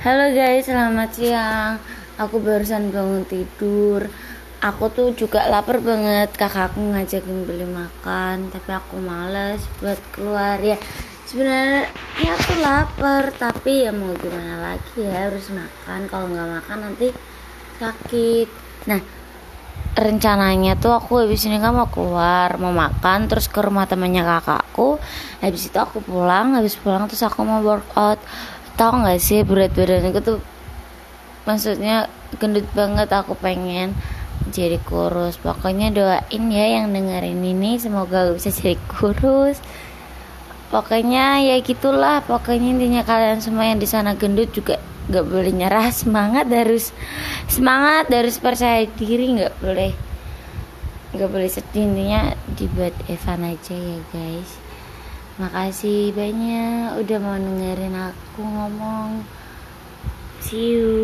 Halo guys, selamat siang. Aku barusan bangun tidur. Aku tuh juga lapar banget. Kakakku ngajakin beli makan, tapi aku males buat keluar ya. Sebenarnya ya aku lapar, tapi ya mau gimana lagi ya harus makan. Kalau nggak makan nanti sakit. Nah, rencananya tuh aku habis ini kan mau keluar mau makan terus ke rumah temannya kakakku habis itu aku pulang habis pulang terus aku mau workout tau gak sih berat badanku tuh maksudnya gendut banget aku pengen jadi kurus. Pokoknya doain ya yang dengerin ini semoga bisa jadi kurus. Pokoknya ya gitulah pokoknya intinya kalian semua yang di sana gendut juga nggak boleh nyerah. Semangat harus semangat harus percaya diri nggak boleh nggak boleh sedih. Intinya dibuat Evan aja ya guys Makasih banyak udah mau dengerin aku ngomong. See you.